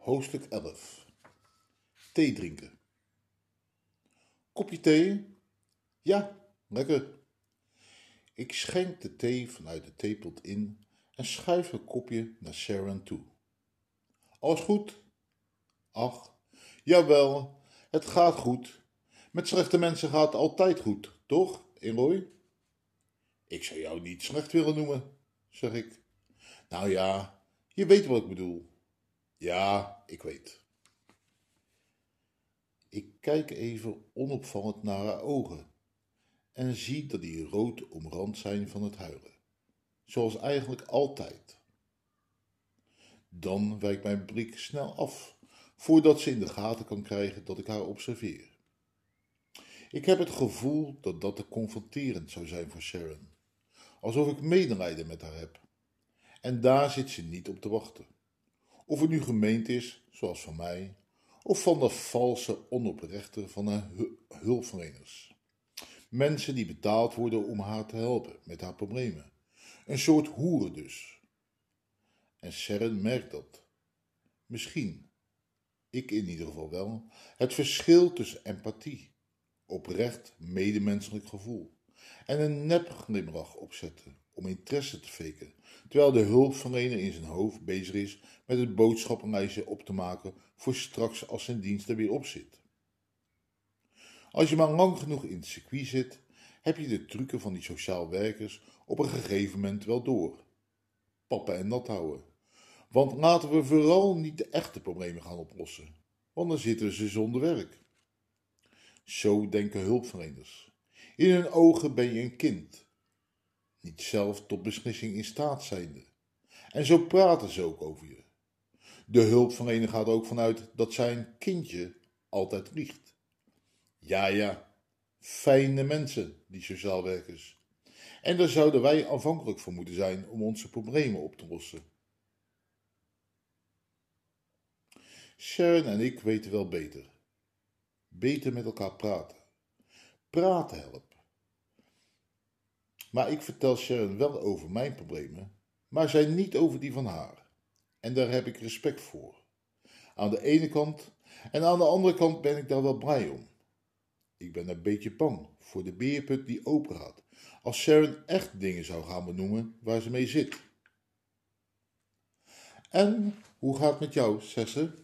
Hoofdstuk 11 Thee drinken. Kopje thee? Ja, lekker. Ik schenk de thee vanuit de theepot in en schuif het kopje naar Sharon toe. Alles goed? Ach, jawel, het gaat goed. Met slechte mensen gaat het altijd goed, toch, Eloy? Ik zou jou niet slecht willen noemen, zeg ik. Nou ja, je weet wat ik bedoel. Ja, ik weet. Ik kijk even onopvallend naar haar ogen en zie dat die rood omrand zijn van het huilen, zoals eigenlijk altijd. Dan wijkt mijn blik snel af, voordat ze in de gaten kan krijgen dat ik haar observeer. Ik heb het gevoel dat dat te confronterend zou zijn voor Sharon, alsof ik medelijden met haar heb. En daar zit ze niet op te wachten. Of het nu gemeend is, zoals van mij, of van de valse onoprechter van de hulpverleners. Mensen die betaald worden om haar te helpen met haar problemen. Een soort hoeren dus. En Sharon merkt dat. Misschien, ik in ieder geval wel, het verschil tussen empathie, oprecht medemenselijk gevoel en een nep glimlach opzetten om interesse te faken, terwijl de hulpverlener in zijn hoofd bezig is met het boodschappenlijstje op te maken voor straks als zijn dienst er weer op zit. Als je maar lang genoeg in het circuit zit, heb je de trucken van die sociaal werkers op een gegeven moment wel door. Pappen en nat houden. Want laten we vooral niet de echte problemen gaan oplossen, want dan zitten ze zonder werk. Zo denken hulpverleners. In hun ogen ben je een kind, niet zelf tot beslissing in staat zijnde. En zo praten ze ook over je. De hulpverlener gaat ook vanuit dat zijn kindje altijd liegt. Ja, ja, fijne mensen, die sociaal werkers. En daar zouden wij aanvankelijk voor moeten zijn om onze problemen op te lossen. Sharon en ik weten wel beter. Beter met elkaar praten. Praten helpt. Maar ik vertel Sharon wel over mijn problemen, maar zij niet over die van haar. En daar heb ik respect voor. Aan de ene kant en aan de andere kant ben ik daar wel blij om. Ik ben een beetje bang voor de beerput die open gaat, als Sharon echt dingen zou gaan benoemen waar ze mee zit. En hoe gaat het met jou, Sesse?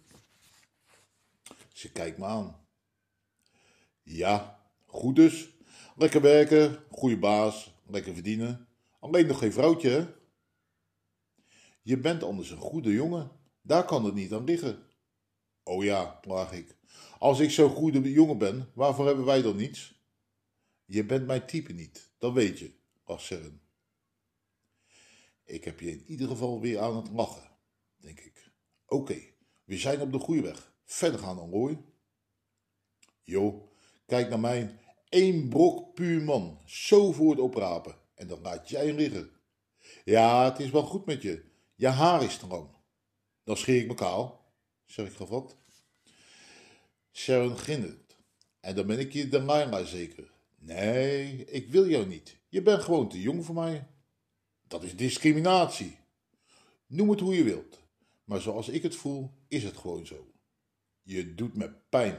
Ze kijkt me aan. Ja, goed dus. Lekker werken, goede baas, lekker verdienen. Alleen nog geen vrouwtje, hè? Je bent anders een goede jongen. Daar kan het niet aan liggen. Oh ja, laag ik. Als ik zo'n goede jongen ben, waarvoor hebben wij dan niets? Je bent mijn type niet, dat weet je, ach Seren. Ik heb je in ieder geval weer aan het lachen, denk ik. Oké, we zijn op de goede weg. Verder gaan dan, Roy. Jo, kijk naar mij Eén brok puur man, zo voor het oprapen. En dan laat jij liggen. Ja, het is wel goed met je. Je haar is lang. Dan scheer ik me kaal, zeg ik gevat. Sharon grinnikt. En dan ben ik je de Laila zeker. Nee, ik wil jou niet. Je bent gewoon te jong voor mij. Dat is discriminatie. Noem het hoe je wilt. Maar zoals ik het voel, is het gewoon zo. Je doet me pijn.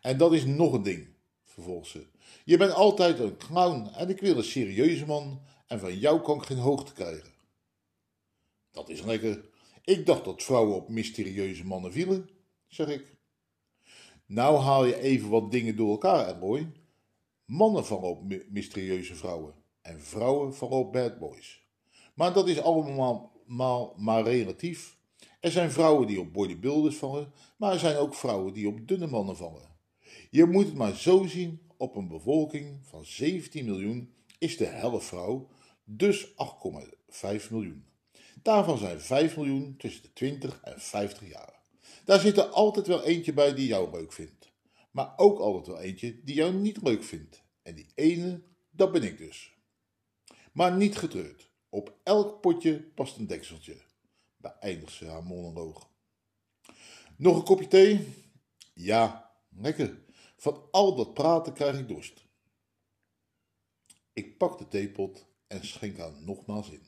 En dat is nog een ding vervolgt ze. Je bent altijd een clown en ik wil een serieuze man en van jou kan ik geen hoogte krijgen. Dat is lekker. Ik dacht dat vrouwen op mysterieuze mannen vielen, zeg ik. Nou haal je even wat dingen door elkaar, Eloy. Mannen vallen op mysterieuze vrouwen en vrouwen vallen op bad boys. Maar dat is allemaal maar relatief. Er zijn vrouwen die op bodybuilders vallen, maar er zijn ook vrouwen die op dunne mannen vallen. Je moet het maar zo zien, op een bevolking van 17 miljoen is de helft vrouw, dus 8,5 miljoen. Daarvan zijn 5 miljoen tussen de 20 en 50 jaar. Daar zit er altijd wel eentje bij die jou leuk vindt. Maar ook altijd wel eentje die jou niet leuk vindt. En die ene, dat ben ik dus. Maar niet getreurd. Op elk potje past een dekseltje. Beëindigt ze haar monoloog. Nog een kopje thee? Ja, lekker. Van al dat praten krijg ik dorst. Ik pak de theepot en schenk haar nogmaals in.